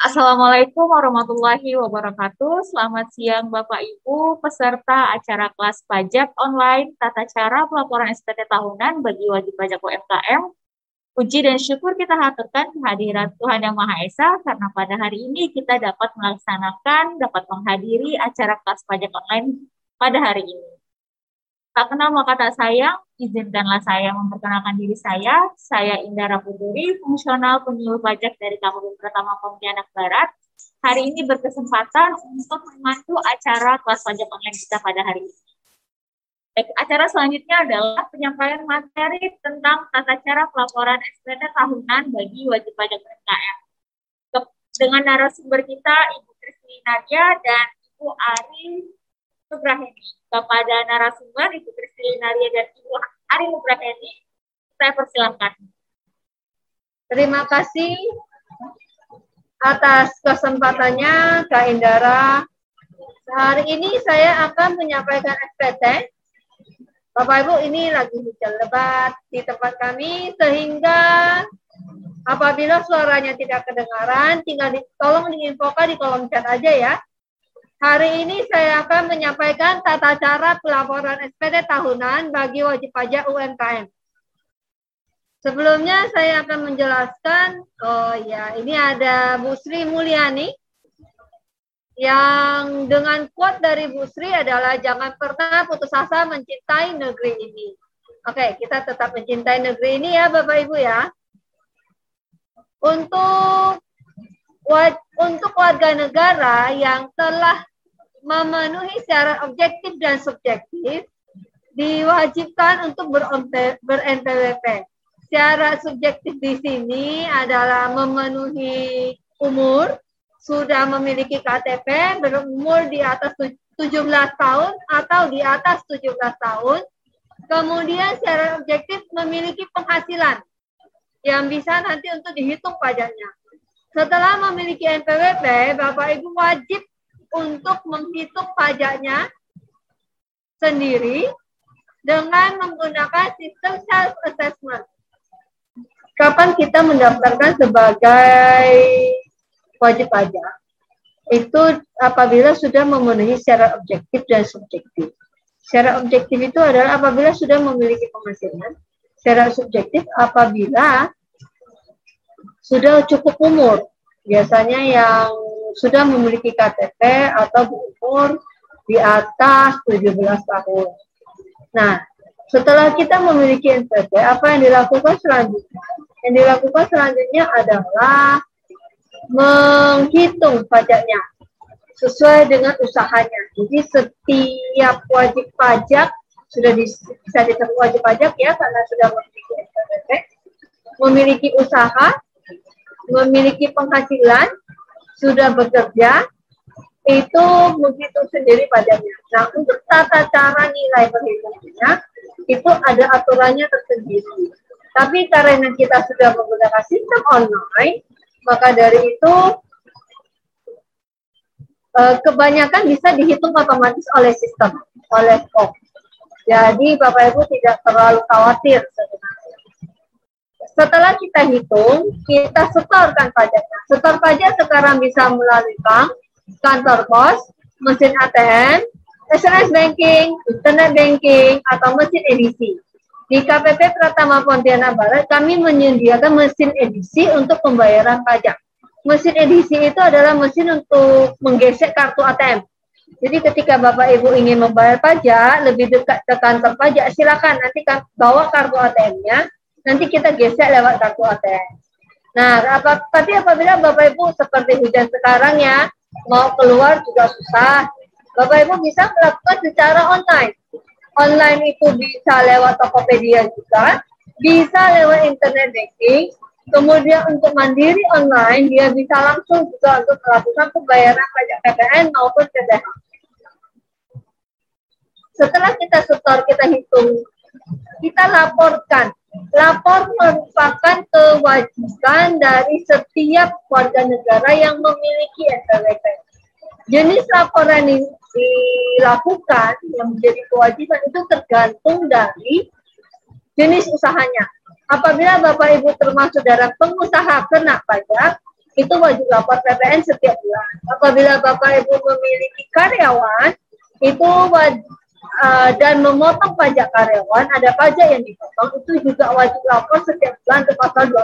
Assalamualaikum warahmatullahi wabarakatuh. Selamat siang Bapak Ibu peserta acara kelas pajak online tata cara pelaporan SPT tahunan bagi wajib pajak UMKM. Puji dan syukur kita haturkan kehadiran Tuhan Yang Maha Esa karena pada hari ini kita dapat melaksanakan, dapat menghadiri acara kelas pajak online pada hari ini. Tak kenal maka tak sayang, izinkanlah saya memperkenalkan diri saya. Saya Indra Putri, fungsional penyuluh pajak dari Kabupaten Pertama Pontianak Barat. Hari ini berkesempatan untuk memandu acara kelas pajak online kita pada hari ini. Acara selanjutnya adalah penyampaian materi tentang tata cara pelaporan SPT tahunan bagi wajib pajak UMKM. Dengan narasumber kita Ibu Kristina Nadia dan Ibu Ari Subraheni. Kepada narasumber Ibu Kristina Nadia dan Ibu Ari Subraheni, saya persilahkan. Terima kasih atas kesempatannya Kak Indara. Hari ini saya akan menyampaikan SPT Bapak Ibu ini lagi hujan lebat di tempat kami sehingga apabila suaranya tidak kedengaran tinggal di, tolong diinfokan di kolom chat aja ya. Hari ini saya akan menyampaikan tata cara pelaporan SPT tahunan bagi wajib pajak UMKM. Sebelumnya saya akan menjelaskan, oh ya ini ada Bu Sri Mulyani yang dengan quote dari Bu Sri adalah jangan pernah putus asa mencintai negeri ini. Oke, kita tetap mencintai negeri ini ya Bapak Ibu ya. Untuk untuk warga negara yang telah memenuhi secara objektif dan subjektif diwajibkan untuk ber-NPWP. Secara subjektif di sini adalah memenuhi umur, sudah memiliki KTP, berumur di atas 17 tahun atau di atas 17 tahun, kemudian secara objektif memiliki penghasilan yang bisa nanti untuk dihitung pajaknya. Setelah memiliki NPWP, Bapak Ibu wajib untuk menghitung pajaknya sendiri dengan menggunakan sistem self assessment. Kapan kita mendaftarkan sebagai wajib pajak? Itu apabila sudah memenuhi secara objektif dan subjektif. Secara objektif itu adalah apabila sudah memiliki penghasilan. Secara subjektif apabila sudah cukup umur. Biasanya yang sudah memiliki KTP atau berumur di atas 17 tahun. Nah, setelah kita memiliki NPWP, apa yang dilakukan selanjutnya? Yang dilakukan selanjutnya adalah menghitung pajaknya sesuai dengan usahanya. Jadi setiap wajib pajak sudah bisa disebut wajib pajak ya karena sudah memiliki NPWP, memiliki usaha, memiliki penghasilan, sudah bekerja itu begitu sendiri padanya. Nah, untuk tata cara nilai perhitungannya itu ada aturannya tersendiri. Tapi karena kita sudah menggunakan sistem online, maka dari itu eh, kebanyakan bisa dihitung otomatis oleh sistem, oleh kok. Jadi Bapak Ibu tidak terlalu khawatir sebenarnya setelah kita hitung, kita setorkan pajaknya. Setor pajak sekarang bisa melalui bank, kantor pos, mesin ATM, SMS banking, internet banking, atau mesin edisi. Di KPP Pratama Pontianak Barat, kami menyediakan mesin edisi untuk pembayaran pajak. Mesin edisi itu adalah mesin untuk menggesek kartu ATM. Jadi ketika Bapak Ibu ingin membayar pajak, lebih dekat ke kantor pajak, silakan nanti bawa kartu ATM-nya, nanti kita gesek lewat kartu ATM. Nah, apa, tapi apabila Bapak Ibu seperti hujan sekarang ya, mau keluar juga susah, Bapak Ibu bisa melakukan secara online. Online itu bisa lewat Tokopedia juga, bisa lewat internet banking, kemudian untuk mandiri online, dia bisa langsung juga untuk melakukan pembayaran pajak PPN maupun PPH. Setelah kita setor, kita hitung, kita laporkan Lapor merupakan kewajiban dari setiap warga negara yang memiliki NPWP. Jenis laporan yang dilakukan yang menjadi kewajiban itu tergantung dari jenis usahanya. Apabila Bapak Ibu termasuk dalam pengusaha kena pajak, itu wajib lapor PPN setiap bulan. Apabila Bapak Ibu memiliki karyawan, itu wajib uh, dan memotong pajak karyawan, ada pajak yang dipotong, itu juga wajib lapor setiap bulan ke pasal 21.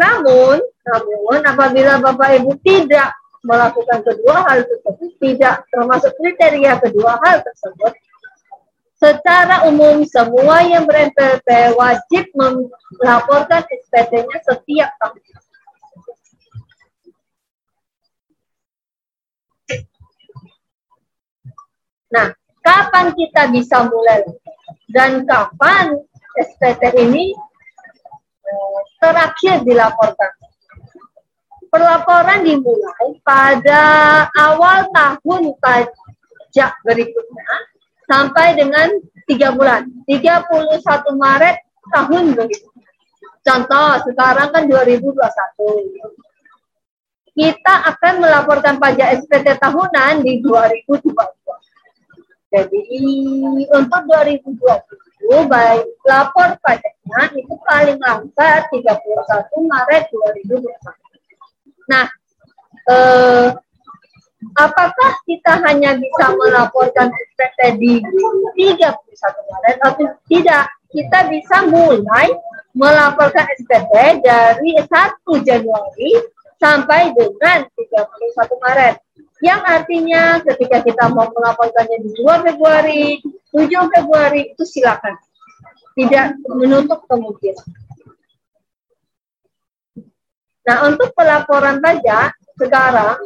Namun, namun apabila Bapak Ibu tidak melakukan kedua hal tersebut, tidak termasuk kriteria kedua hal tersebut, secara umum semua yang ber wajib melaporkan SPT-nya setiap tahun. Nah, kapan kita bisa mulai dan kapan SPT ini eh, terakhir dilaporkan? Pelaporan dimulai pada awal tahun pajak berikutnya sampai dengan tiga bulan, 31 Maret tahun berikutnya. Contoh, sekarang kan 2021 kita akan melaporkan pajak SPT tahunan di 2022. Jadi untuk 2020 baik lapor pajaknya itu paling lambat 31 Maret 2021. Nah, eh, apakah kita hanya bisa melaporkan SPT di 31 Maret atau tidak? Kita bisa mulai melaporkan SPT dari 1 Januari sampai dengan 31 Maret. Yang artinya ketika kita mau melaporkannya di 2 Februari, 7 Februari itu silakan. Tidak menutup kemungkinan. Nah, untuk pelaporan pajak sekarang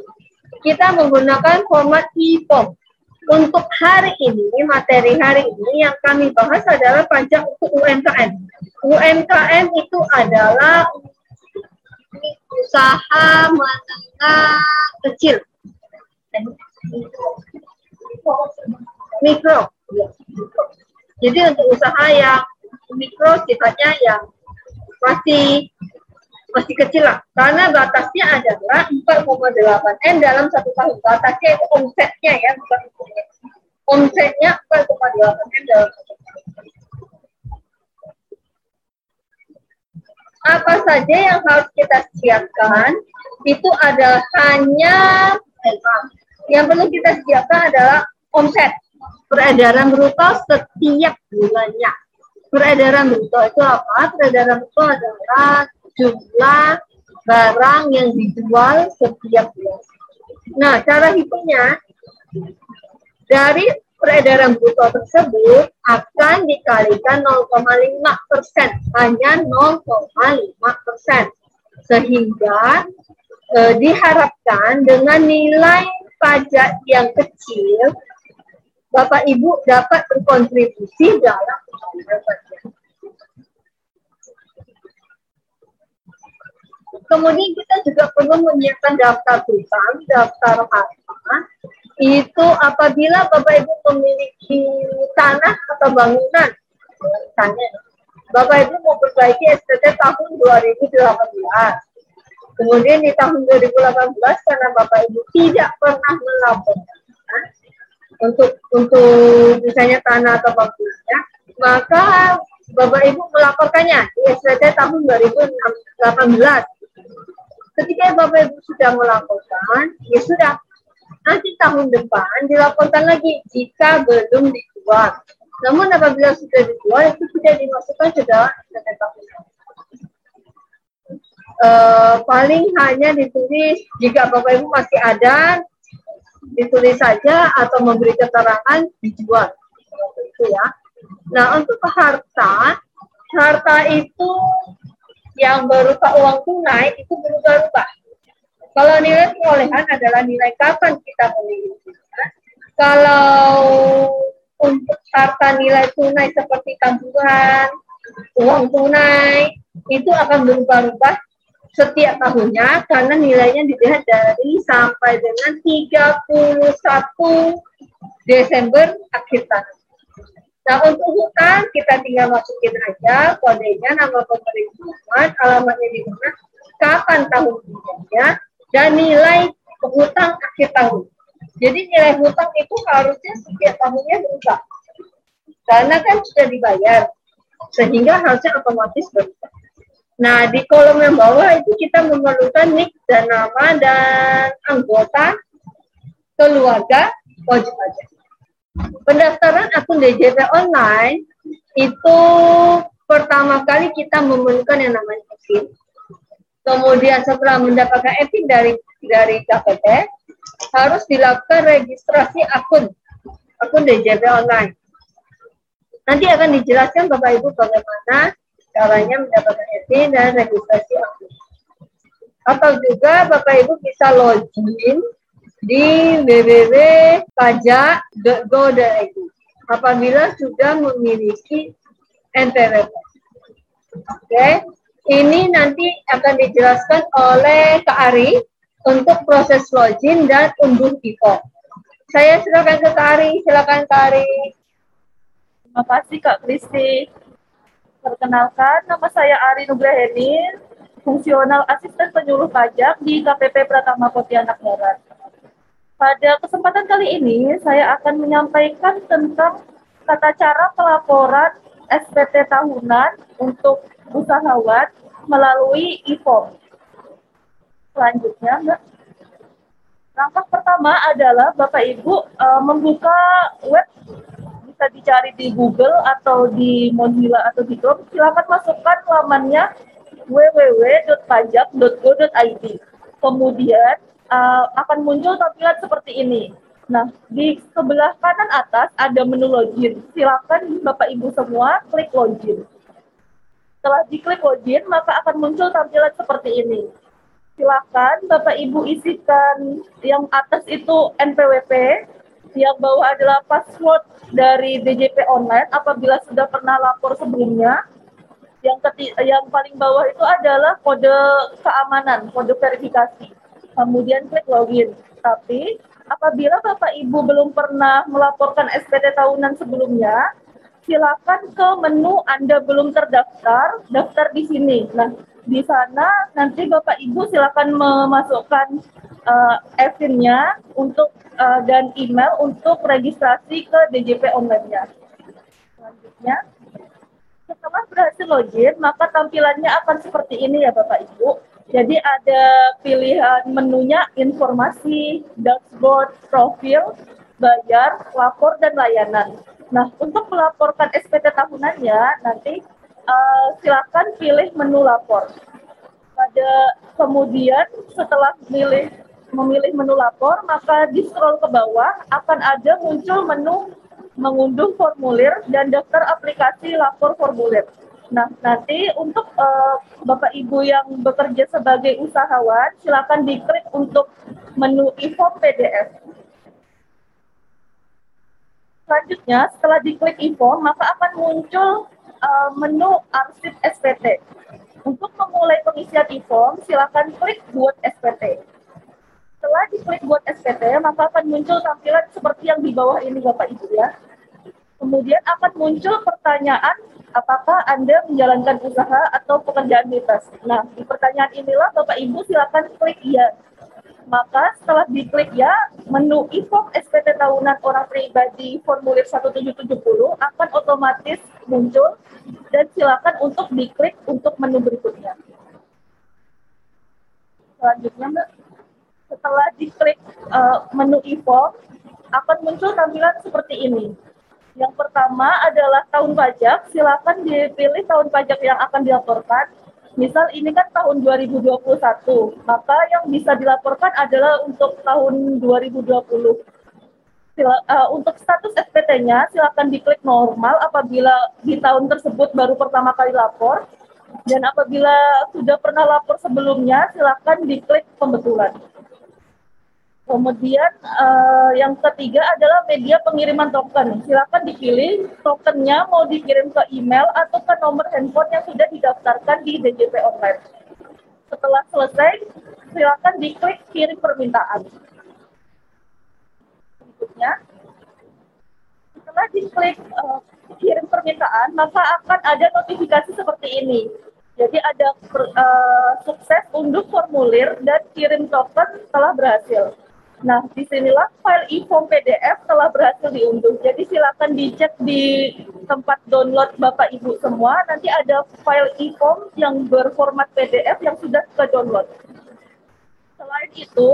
kita menggunakan format e-form. Untuk hari ini, materi hari ini yang kami bahas adalah pajak untuk UMKM. UMKM itu adalah usaha menengah kecil mikro. Jadi untuk usaha yang mikro sifatnya yang masih masih kecil lah. Karena batasnya adalah 4,8 M dalam satu tahun. Batasnya itu omsetnya ya, bukan Omsetnya 4,8 M dalam satu tahun. Apa saja yang harus kita siapkan itu adalah hanya yang perlu kita siapkan adalah omset peredaran bruto setiap bulannya. Peredaran bruto itu apa? Peredaran bruto adalah jumlah barang yang dijual setiap bulan. Nah, cara hitungnya dari peredaran bruto tersebut akan dikalikan 0,5 persen, hanya 0,5 persen, sehingga eh, diharapkan dengan nilai pajak yang kecil, Bapak Ibu dapat berkontribusi dalam. Kemudian kita juga perlu menyiapkan daftar hutang, daftar harta. Itu apabila Bapak Ibu memiliki tanah atau bangunan, misalnya Bapak Ibu mau perbaiki SPT tahun 2018 Kemudian di tahun 2018 karena Bapak Ibu tidak pernah melaporkan untuk untuk misalnya tanah atau bangunannya, maka Bapak Ibu melaporkannya di SPT tahun 2018. Ketika Bapak Ibu sudah melaporkan, ya sudah. Nanti tahun depan dilaporkan lagi jika belum dijual. Namun apabila sudah dijual itu sudah dimasukkan ke dalam SPT tahunan uh, paling hanya ditulis jika Bapak Ibu masih ada ditulis saja atau memberi keterangan dijual itu ya. Nah untuk harta harta itu yang berupa uang tunai itu berubah-ubah. Kalau nilai perolehan adalah nilai kapan kita memilikinya. Kalau untuk harta nilai tunai seperti tabungan, uang tunai itu akan berubah-ubah setiap tahunnya karena nilainya dilihat dari sampai dengan 31 Desember akhir tahun. Nah untuk hutang kita tinggal masukin aja kodenya, nama pemerintahan, alamatnya di mana, kapan tahun hutangnya, dan nilai hutang akhir tahun. Jadi nilai hutang itu harusnya setiap tahunnya berubah. Karena kan sudah dibayar, sehingga harusnya otomatis berubah. Nah, di kolom yang bawah itu kita memerlukan nick dan nama dan anggota keluarga wajib pajak. Pendaftaran akun DJP online itu pertama kali kita memerlukan yang namanya PIN. Kemudian setelah mendapatkan EPIN dari dari KPT, harus dilakukan registrasi akun akun DJP online. Nanti akan dijelaskan Bapak Ibu bagaimana caranya mendapatkan EPIN dan registrasi akun. Atau juga Bapak Ibu bisa login di www.pajak.go.id apabila sudah memiliki NPWP. Oke, ini nanti akan dijelaskan oleh Kak Ari untuk proses login dan unduh info. Saya silakan ke Kak Ari, silakan Kak Ari. Terima kasih Kak Kristi. Perkenalkan, nama saya Ari Nugrahenin, fungsional asisten penyuluh pajak di KPP Pratama Pontianak Barat. Pada kesempatan kali ini, saya akan menyampaikan tentang tata cara pelaporan SPT tahunan untuk usahawan melalui e-form. Selanjutnya, Mbak. Langkah pertama adalah Bapak Ibu uh, membuka web bisa dicari di Google atau di Mozilla atau di Chrome. Silakan masukkan lamannya www.pajak.go.id. Kemudian uh, akan muncul tampilan seperti ini. Nah, di sebelah kanan atas ada menu login. Silakan Bapak Ibu semua klik login. Setelah diklik login, maka akan muncul tampilan seperti ini. Silakan Bapak Ibu isikan yang atas itu NPWP, yang bawah adalah password dari DJP online apabila sudah pernah lapor sebelumnya. Yang ketiga, yang paling bawah itu adalah kode keamanan, kode verifikasi kemudian klik login. Tapi apabila Bapak Ibu belum pernah melaporkan SPT tahunan sebelumnya, silakan ke menu Anda belum terdaftar, daftar di sini. Nah, di sana nanti Bapak Ibu silakan memasukkan uh, untuk uh, dan email untuk registrasi ke DJP online-nya. Selanjutnya, setelah berhasil login, maka tampilannya akan seperti ini ya Bapak Ibu jadi ada pilihan menunya informasi, dashboard, profil, bayar, lapor, dan layanan. Nah, untuk melaporkan SPT tahunannya, nanti uh, silakan pilih menu lapor. Pada kemudian setelah memilih memilih menu lapor, maka di scroll ke bawah akan ada muncul menu mengunduh formulir dan daftar aplikasi lapor formulir. Nah, nanti untuk uh, Bapak Ibu yang bekerja sebagai usahawan, silakan diklik untuk menu info PDF. Selanjutnya, setelah diklik info, maka akan muncul uh, menu arsip SPT. Untuk memulai pengisian e-form, silakan klik buat SPT. Setelah diklik buat SPT, maka akan muncul tampilan seperti yang di bawah ini Bapak Ibu ya. Kemudian akan muncul pertanyaan apakah Anda menjalankan usaha atau pekerjaan bebas? Nah, di pertanyaan inilah Bapak Ibu silakan klik ya. Maka setelah diklik ya, menu info SPT tahunan orang pribadi formulir 1770 akan otomatis muncul dan silakan untuk diklik untuk menu berikutnya. Selanjutnya, Mbak, setelah diklik uh, menu info, akan muncul tampilan seperti ini yang pertama adalah tahun pajak. Silakan dipilih tahun pajak yang akan dilaporkan. Misal ini kan tahun 2021, maka yang bisa dilaporkan adalah untuk tahun 2020. Sila, uh, untuk status SPT-nya silakan diklik normal apabila di tahun tersebut baru pertama kali lapor dan apabila sudah pernah lapor sebelumnya silakan diklik pembetulan. Kemudian uh, yang ketiga adalah media pengiriman token. Silakan dipilih tokennya mau dikirim ke email atau ke nomor handphone yang sudah didaftarkan di DJP online. Setelah selesai, silakan diklik kirim permintaan. Berikutnya, setelah diklik uh, kirim permintaan, maka akan ada notifikasi seperti ini. Jadi ada uh, sukses unduh formulir dan kirim token telah berhasil. Nah, di sinilah file e-form PDF telah berhasil diunduh. Jadi silakan dicek di tempat download Bapak Ibu semua. Nanti ada file e-form yang berformat PDF yang sudah kita download. Selain itu,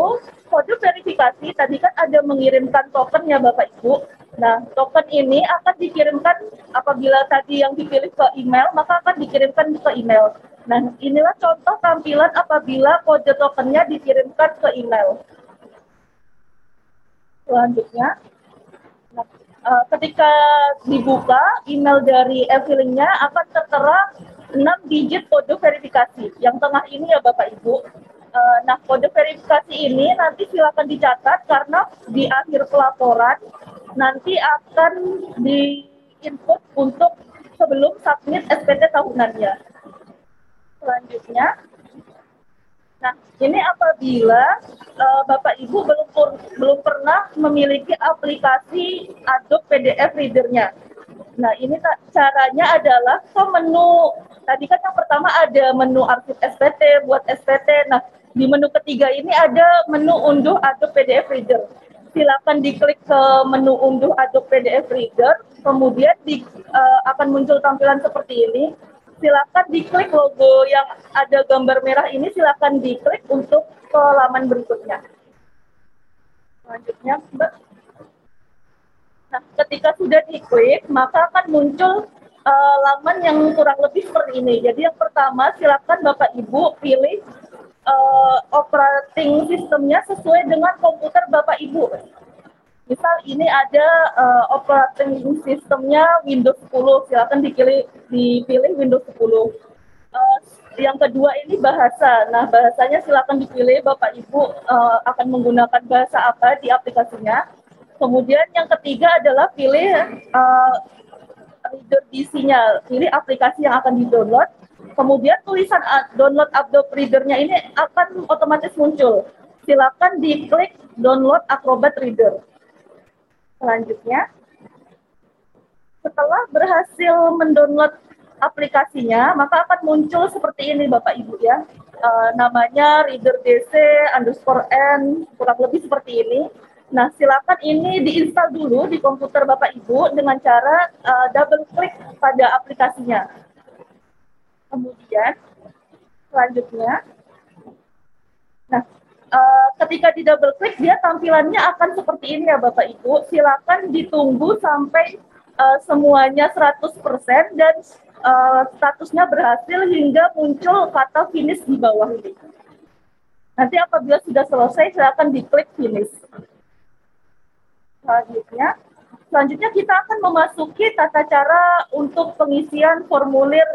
kode verifikasi tadi kan ada mengirimkan token ya Bapak Ibu. Nah, token ini akan dikirimkan apabila tadi yang dipilih ke email, maka akan dikirimkan ke email. Nah, inilah contoh tampilan apabila kode tokennya dikirimkan ke email selanjutnya. Nah, uh, ketika dibuka email dari e-fillingnya akan tertera 6 digit kode verifikasi. Yang tengah ini ya Bapak Ibu. Uh, nah kode verifikasi ini nanti silakan dicatat karena di akhir pelaporan nanti akan di input untuk sebelum submit SPT tahunannya. Selanjutnya Nah, ini apabila uh, Bapak Ibu belum belum pernah memiliki aplikasi Adobe PDF Reader-nya. Nah, ini caranya adalah ke menu tadi kan yang pertama ada menu arsip SPT buat SPT. Nah, di menu ketiga ini ada menu unduh Adobe PDF Reader. Silakan diklik ke menu unduh Adobe PDF Reader, kemudian di, uh, akan muncul tampilan seperti ini silakan diklik logo yang ada gambar merah ini silakan diklik untuk ke laman berikutnya. Selanjutnya, Mbak. Nah, ketika sudah diklik, maka akan muncul uh, laman yang kurang lebih seperti ini. Jadi yang pertama, silakan Bapak Ibu pilih uh, operating sistemnya sesuai dengan komputer Bapak Ibu misal ini ada uh, operating sistemnya Windows 10, silakan dipilih dipilih Windows 10. Uh, eh, yang kedua ini bahasa. Nah, bahasanya silakan dipilih Bapak Ibu uh, akan menggunakan bahasa apa di aplikasinya. Kemudian yang ketiga adalah pilih uh, reader DC-nya, pilih aplikasi yang akan di-download. Kemudian tulisan download Adobe Reader-nya ini akan otomatis muncul. Silakan diklik download Acrobat Reader selanjutnya setelah berhasil mendownload aplikasinya, maka akan muncul seperti ini Bapak Ibu ya. Uh, namanya reader DC underscore N, kurang lebih seperti ini. Nah, silakan ini diinstal dulu di komputer Bapak Ibu dengan cara uh, double klik pada aplikasinya. Kemudian, selanjutnya, nah uh, ketika di double klik dia tampilannya akan seperti ini ya Bapak Ibu. Silakan ditunggu sampai uh, semuanya 100% dan uh, statusnya berhasil hingga muncul kata finish di bawah ini. Nanti apabila sudah selesai silakan diklik finish. Selanjutnya, selanjutnya kita akan memasuki tata cara untuk pengisian formulir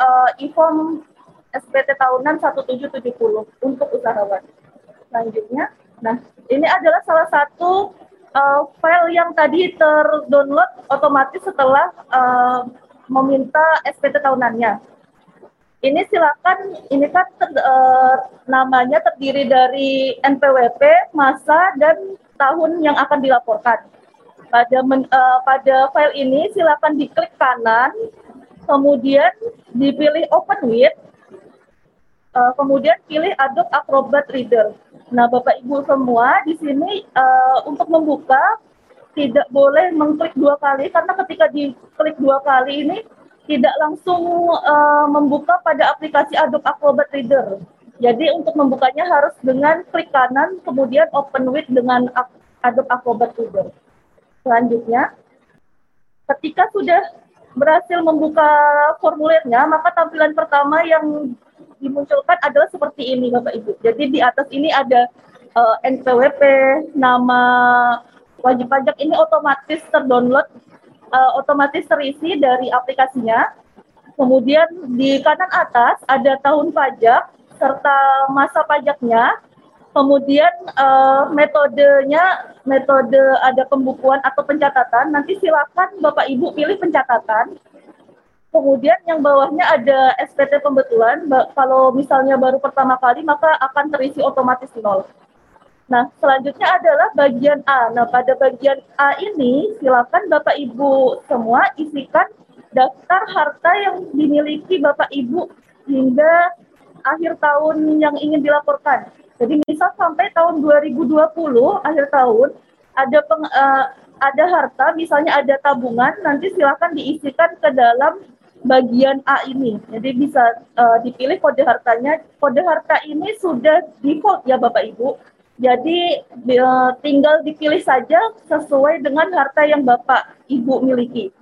uh, e-form SPT tahunan 1770 untuk usahawan selanjutnya. Nah, ini adalah salah satu uh, file yang tadi terdownload otomatis setelah uh, meminta SPT tahunannya. Ini silakan, ini kan ter, uh, namanya terdiri dari NPWP, masa, dan tahun yang akan dilaporkan. Pada men, uh, pada file ini silakan diklik kanan, kemudian dipilih Open with, uh, kemudian pilih Adobe Acrobat Reader. Nah, Bapak Ibu semua di sini uh, untuk membuka tidak boleh mengklik dua kali karena ketika diklik dua kali ini tidak langsung uh, membuka pada aplikasi Adobe Acrobat Reader. Jadi untuk membukanya harus dengan klik kanan kemudian open with dengan Adobe Acrobat Reader. Selanjutnya, ketika sudah berhasil membuka formulirnya, maka tampilan pertama yang dimunculkan adalah seperti ini Bapak Ibu. Jadi di atas ini ada uh, eh, NPWP, nama wajib pajak ini otomatis terdownload, uh, otomatis terisi dari aplikasinya. Kemudian di kanan atas ada tahun pajak serta masa pajaknya. Kemudian uh, metodenya, metode ada pembukuan atau pencatatan. Nanti silakan Bapak Ibu pilih pencatatan Kemudian yang bawahnya ada SPT pembetulan. Kalau misalnya baru pertama kali maka akan terisi otomatis nol. Nah, selanjutnya adalah bagian A. Nah, pada bagian A ini silakan Bapak Ibu semua isikan daftar harta yang dimiliki Bapak Ibu hingga akhir tahun yang ingin dilaporkan. Jadi misal sampai tahun 2020 akhir tahun ada peng, uh, ada harta, misalnya ada tabungan, nanti silakan diisikan ke dalam bagian A ini. Jadi bisa uh, dipilih kode hartanya. Kode harta ini sudah default ya Bapak Ibu. Jadi uh, tinggal dipilih saja sesuai dengan harta yang Bapak Ibu miliki.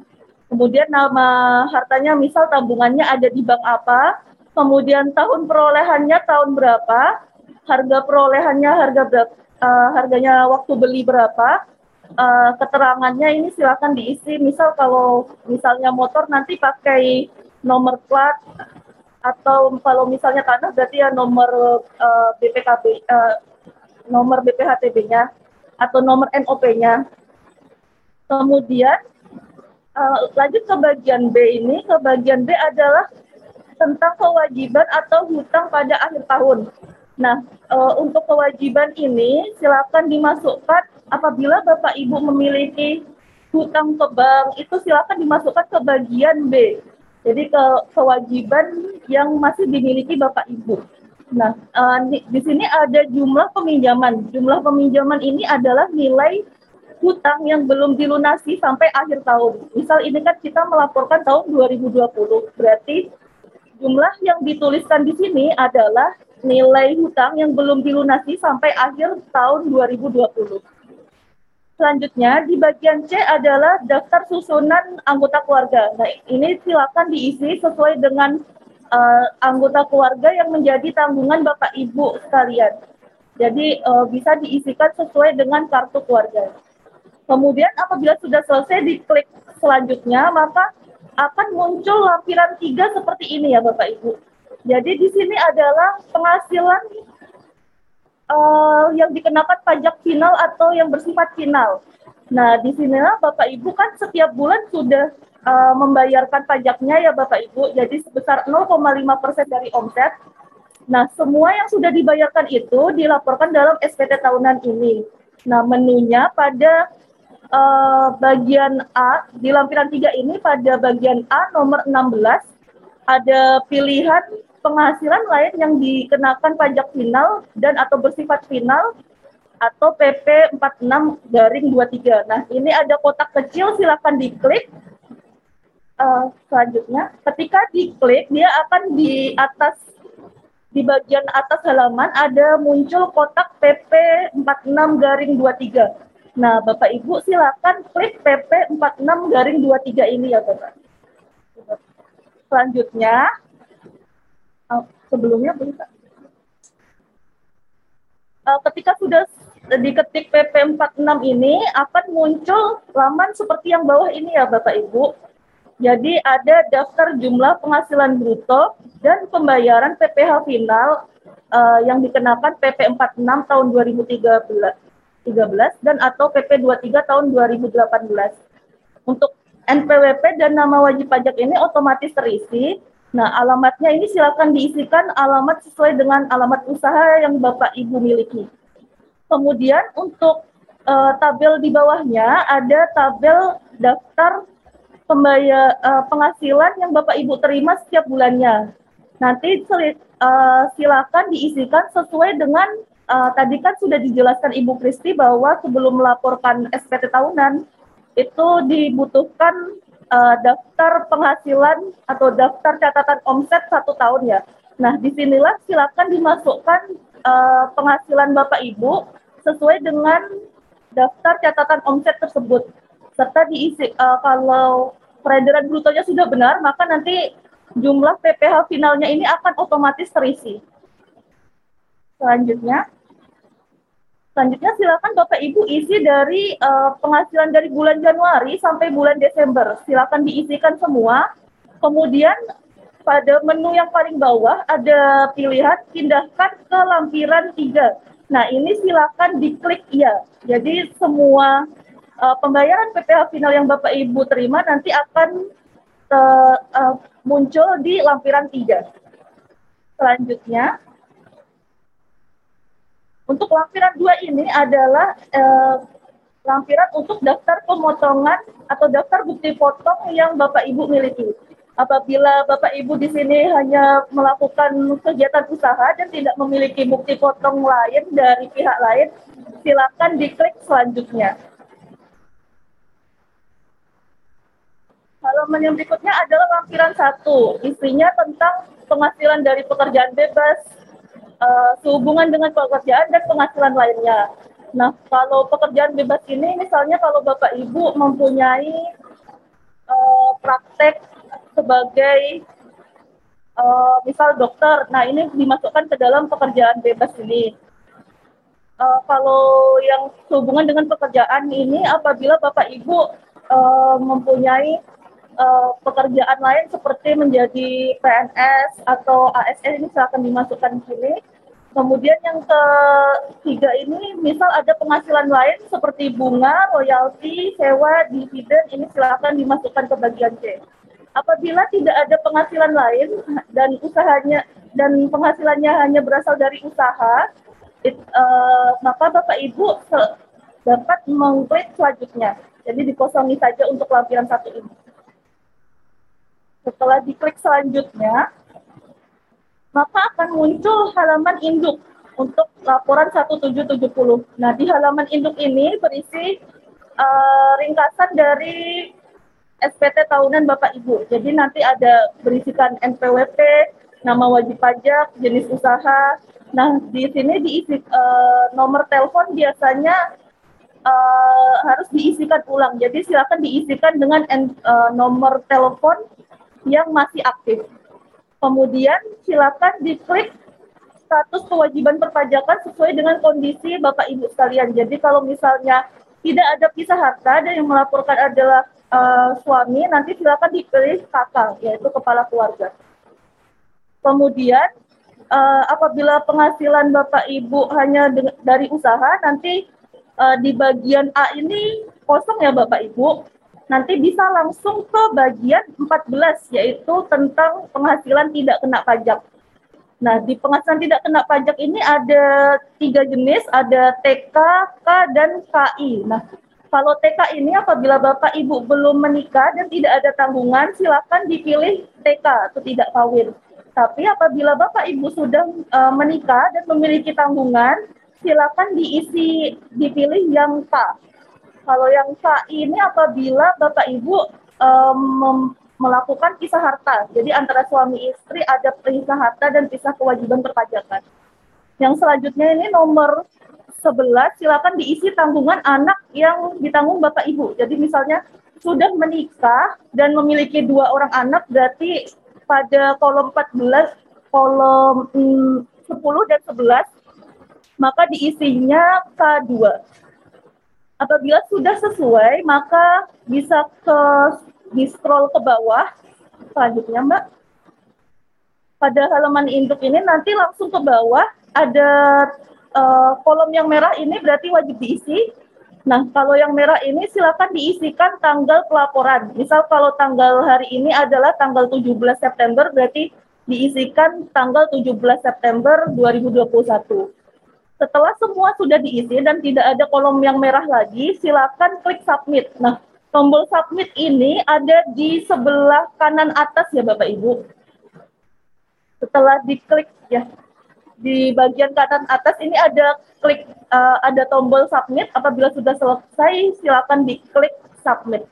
Kemudian nama hartanya misal tabungannya ada di bank apa, kemudian tahun perolehannya tahun berapa, harga perolehannya harga berapa, uh, harganya waktu beli berapa, uh, keterangannya ini silakan diisi. Misal kalau misalnya motor nanti pakai nomor plat atau kalau misalnya tanah berarti ya nomor uh, BPKB uh, nomor BPHTB-nya atau nomor NOP-nya. Kemudian uh, lanjut ke bagian B ini, ke bagian B adalah tentang kewajiban atau hutang pada akhir tahun. Nah, uh, untuk kewajiban ini silakan dimasukkan apabila Bapak Ibu memiliki hutang ke bank itu silakan dimasukkan ke bagian B. Jadi ke kewajiban yang masih dimiliki Bapak Ibu. Nah, di, di sini ada jumlah peminjaman. Jumlah peminjaman ini adalah nilai hutang yang belum dilunasi sampai akhir tahun. Misal ini kan kita melaporkan tahun 2020, berarti jumlah yang dituliskan di sini adalah nilai hutang yang belum dilunasi sampai akhir tahun 2020. Selanjutnya di bagian C adalah daftar susunan anggota keluarga. Nah, ini silakan diisi sesuai dengan uh, anggota keluarga yang menjadi tanggungan Bapak Ibu sekalian. Jadi uh, bisa diisikan sesuai dengan kartu keluarga. Kemudian apabila sudah selesai diklik selanjutnya, maka akan muncul lampiran tiga seperti ini ya Bapak Ibu. Jadi di sini adalah penghasilan uh, yang dikenakan pajak final atau yang bersifat final. Nah, di sinilah Bapak Ibu kan setiap bulan sudah uh, membayarkan pajaknya ya Bapak Ibu, jadi sebesar 0,5 persen dari omset. Nah, semua yang sudah dibayarkan itu dilaporkan dalam SPT tahunan ini. Nah, menunya pada uh, bagian A, di lampiran 3 ini pada bagian A nomor 16, ada pilihan penghasilan lain yang dikenakan pajak final dan atau bersifat final atau PP 46 garing 23. Nah, ini ada kotak kecil silakan diklik. Uh, selanjutnya, ketika diklik dia akan di atas di bagian atas halaman ada muncul kotak PP 46 garing 23. Nah, Bapak Ibu silakan klik PP 46 garing 23 ini ya, Bapak. Selanjutnya, uh, sebelumnya. Uh, ketika sudah diketik PP 46 ini akan muncul laman seperti yang bawah ini ya Bapak Ibu. Jadi ada daftar jumlah penghasilan bruto dan pembayaran PPh final uh, yang dikenakan PP 46 tahun 2013 13 dan atau PP 23 tahun 2018. Untuk NPWP dan nama wajib pajak ini otomatis terisi Nah, alamatnya ini silakan diisikan alamat sesuai dengan alamat usaha yang Bapak Ibu miliki. Kemudian untuk uh, tabel di bawahnya ada tabel daftar pembayar uh, penghasilan yang Bapak Ibu terima setiap bulannya. Nanti uh, silakan diisikan sesuai dengan uh, tadi kan sudah dijelaskan Ibu Kristi bahwa sebelum melaporkan SPT tahunan itu dibutuhkan uh, daftar penghasilan atau daftar catatan omset satu tahun ya. Nah, di sinilah silakan dimasukkan uh, penghasilan Bapak Ibu sesuai dengan daftar catatan omset tersebut. Serta diisi uh, kalau peredaran brutonya sudah benar, maka nanti jumlah PPh finalnya ini akan otomatis terisi. Selanjutnya, Selanjutnya silakan Bapak Ibu isi dari uh, penghasilan dari bulan Januari sampai bulan Desember. Silakan diisikan semua. Kemudian pada menu yang paling bawah ada pilihan pindahkan ke lampiran 3. Nah, ini silakan diklik iya. Jadi semua uh, pembayaran PPh final yang Bapak Ibu terima nanti akan uh, uh, muncul di lampiran 3. Selanjutnya, untuk lampiran dua ini adalah eh, lampiran untuk daftar pemotongan atau daftar bukti potong yang Bapak Ibu miliki. Apabila Bapak Ibu di sini hanya melakukan kegiatan usaha dan tidak memiliki bukti potong lain dari pihak lain, silakan diklik selanjutnya. Halaman yang berikutnya adalah lampiran satu, isinya tentang penghasilan dari pekerjaan bebas, uh, sehubungan dengan pekerjaan dan penghasilan lainnya. Nah, kalau pekerjaan bebas ini, misalnya kalau Bapak Ibu mempunyai uh, praktek sebagai uh, misal dokter. Nah, ini dimasukkan ke dalam pekerjaan bebas ini. Uh, kalau yang hubungan dengan pekerjaan ini, apabila Bapak Ibu uh, mempunyai uh, pekerjaan lain seperti menjadi PNS atau ASN ini silakan dimasukkan di sini. Kemudian yang ketiga ini, misal ada penghasilan lain seperti bunga, royalti, sewa, dividen, ini silakan dimasukkan ke bagian C apabila tidak ada penghasilan lain dan usahanya dan penghasilannya hanya berasal dari usaha, it, uh, maka Bapak Ibu dapat mengklik selanjutnya. Jadi dikosongi saja untuk lampiran satu ini. Setelah diklik selanjutnya, maka akan muncul halaman induk untuk laporan 1770. Nah, di halaman induk ini berisi uh, ringkasan dari SPT tahunan Bapak Ibu. Jadi nanti ada berisikan NPWP, nama wajib pajak, jenis usaha. Nah, di sini diisi uh, nomor telepon biasanya uh, harus diisikan ulang. Jadi silakan diisikan dengan uh, nomor telepon yang masih aktif. Kemudian silakan diklik status kewajiban perpajakan sesuai dengan kondisi Bapak Ibu sekalian. Jadi kalau misalnya tidak ada pisah harta dan yang melaporkan adalah uh, suami nanti silakan dipilih kakak yaitu kepala keluarga. Kemudian uh, apabila penghasilan bapak ibu hanya dari usaha nanti uh, di bagian A ini kosong ya bapak ibu nanti bisa langsung ke bagian 14 yaitu tentang penghasilan tidak kena pajak. Nah, di penghasilan tidak kena pajak ini ada tiga jenis, ada TK, K, dan KI. Nah, kalau TK ini apabila Bapak Ibu belum menikah dan tidak ada tanggungan, silakan dipilih TK atau tidak kawin. Tapi apabila Bapak Ibu sudah uh, menikah dan memiliki tanggungan, silakan diisi dipilih yang K. Kalau yang K ini apabila Bapak Ibu um, melakukan pisah harta. Jadi antara suami istri ada pisah harta dan pisah kewajiban perpajakan. Yang selanjutnya ini nomor 11 silakan diisi tanggungan anak yang ditanggung Bapak Ibu. Jadi misalnya sudah menikah dan memiliki dua orang anak berarti pada kolom 14 kolom hmm, 10 dan 11 maka diisinya K2. Apabila sudah sesuai maka bisa ke di scroll ke bawah selanjutnya Mbak. Pada halaman induk ini nanti langsung ke bawah ada uh, kolom yang merah ini berarti wajib diisi. Nah, kalau yang merah ini silakan diisikan tanggal pelaporan. Misal kalau tanggal hari ini adalah tanggal 17 September, berarti diisikan tanggal 17 September 2021. Setelah semua sudah diisi dan tidak ada kolom yang merah lagi, silakan klik submit. Nah, tombol submit ini ada di sebelah kanan atas ya Bapak Ibu. Setelah diklik ya, di bagian kanan atas ini ada klik uh, ada tombol submit. Apabila sudah selesai, silakan diklik submit.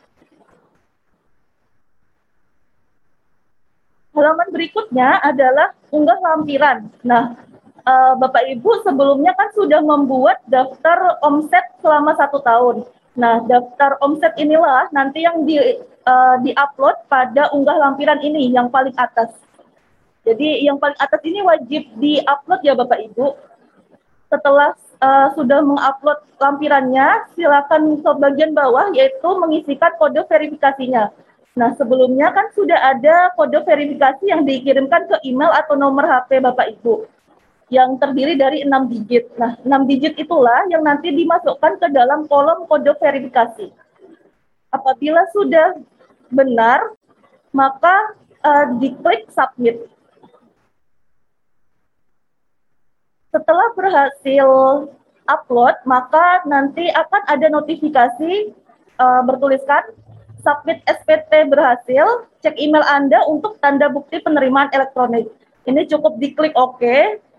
Halaman berikutnya adalah unggah lampiran. Nah, uh, Bapak Ibu sebelumnya kan sudah membuat daftar omset selama satu tahun. Nah, daftar omset inilah nanti yang di uh, di-upload pada unggah lampiran ini yang paling atas. Jadi yang paling atas ini wajib di-upload ya Bapak Ibu. Setelah uh, sudah mengupload lampirannya, silakan ke bagian bawah yaitu mengisikan kode verifikasinya. Nah, sebelumnya kan sudah ada kode verifikasi yang dikirimkan ke email atau nomor HP Bapak Ibu yang terdiri dari enam digit. Nah, enam digit itulah yang nanti dimasukkan ke dalam kolom kode verifikasi. Apabila sudah benar, maka uh, diklik submit. Setelah berhasil upload, maka nanti akan ada notifikasi uh, bertuliskan submit SPT berhasil, cek email Anda untuk tanda bukti penerimaan elektronik. Ini cukup diklik OK,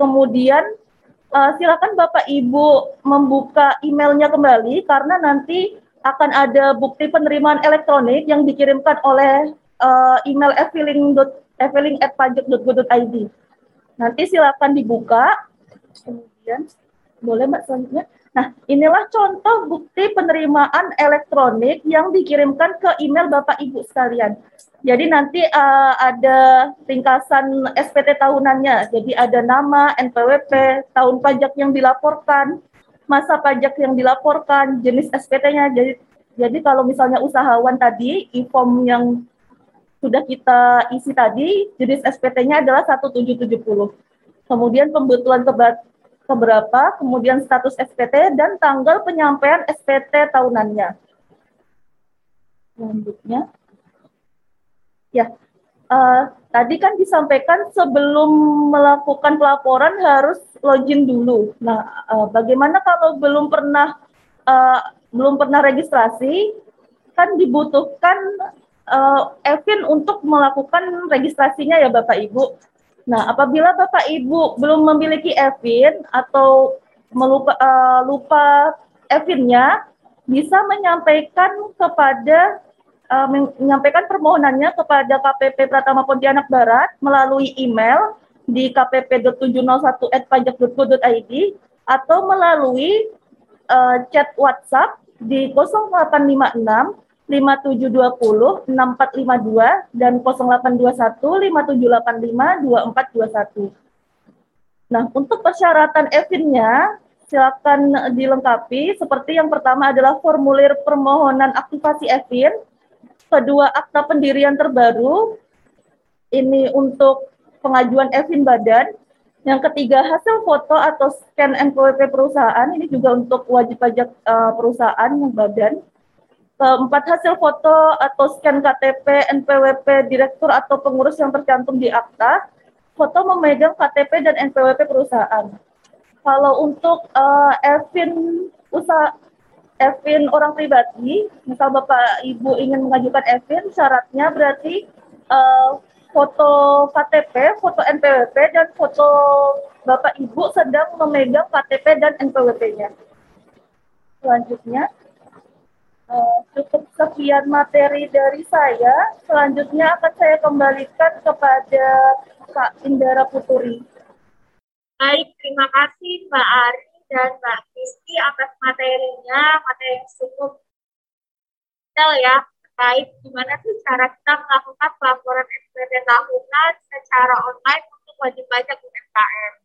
kemudian uh, silakan Bapak Ibu membuka emailnya kembali karena nanti akan ada bukti penerimaan elektronik yang dikirimkan oleh uh, email efiling@pajak.go.id. Nanti silakan dibuka, kemudian boleh Mbak selanjutnya. Nah, inilah contoh bukti penerimaan elektronik yang dikirimkan ke email Bapak Ibu sekalian. Jadi nanti uh, ada ringkasan SPT tahunannya. Jadi ada nama, NPWP, tahun pajak yang dilaporkan, masa pajak yang dilaporkan, jenis SPT-nya. Jadi jadi kalau misalnya usahawan tadi, e-form yang sudah kita isi tadi, jenis SPT-nya adalah 1770. Kemudian pembetulan keberapa, kemudian status SPT, dan tanggal penyampaian SPT tahunannya. Selanjutnya, ya, uh, tadi kan disampaikan sebelum melakukan pelaporan harus login dulu. Nah, uh, bagaimana kalau belum pernah uh, belum pernah registrasi, kan dibutuhkan uh, Evin untuk melakukan registrasinya ya Bapak Ibu. Nah, apabila Bapak Ibu belum memiliki EVIN atau melupa, uh, lupa EVIN-nya, bisa menyampaikan kepada uh, menyampaikan permohonannya kepada KPP Pratama Pontianak Barat melalui email di kpp.701@pajak.go.id atau melalui uh, chat WhatsApp di 0856 5720 6452 dan 0821 5785 2421. Nah, untuk persyaratan EVIN-nya silakan dilengkapi. Seperti yang pertama adalah formulir permohonan aktivasi EVIN, kedua akta pendirian terbaru. Ini untuk pengajuan EVIN badan, yang ketiga hasil foto atau scan NPWP perusahaan. Ini juga untuk wajib pajak uh, perusahaan yang badan Keempat, hasil foto atau scan KTP, NPWP direktur atau pengurus yang tercantum di akta, foto memegang KTP dan NPWP perusahaan. Kalau untuk uh, Evin usaha Evin orang pribadi, misal Bapak Ibu ingin mengajukan Evin, syaratnya berarti uh, foto KTP, foto NPWP, dan foto Bapak Ibu sedang memegang KTP dan NPWP-nya. Selanjutnya, cukup sekian materi dari saya. Selanjutnya akan saya kembalikan kepada Kak Indara Puturi. Baik, terima kasih Mbak Ari dan Mbak Kristi atas materinya, materi yang cukup detail ya terkait gimana sih cara kita melakukan pelaporan SPT tahunan secara online untuk wajib pajak UMKM.